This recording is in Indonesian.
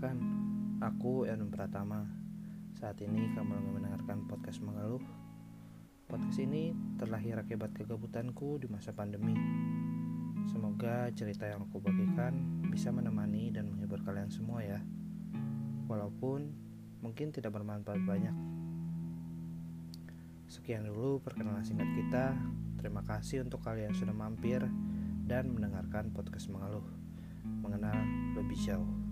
Aku Erwin Pratama. Saat ini kamu lagi mendengarkan podcast mengeluh. Podcast ini terlahir akibat kegabutanku di masa pandemi. Semoga cerita yang aku bagikan bisa menemani dan menghibur kalian semua ya. Walaupun mungkin tidak bermanfaat banyak. Sekian dulu perkenalan singkat kita. Terima kasih untuk kalian yang sudah mampir dan mendengarkan podcast mengeluh. Mengenal lebih jauh.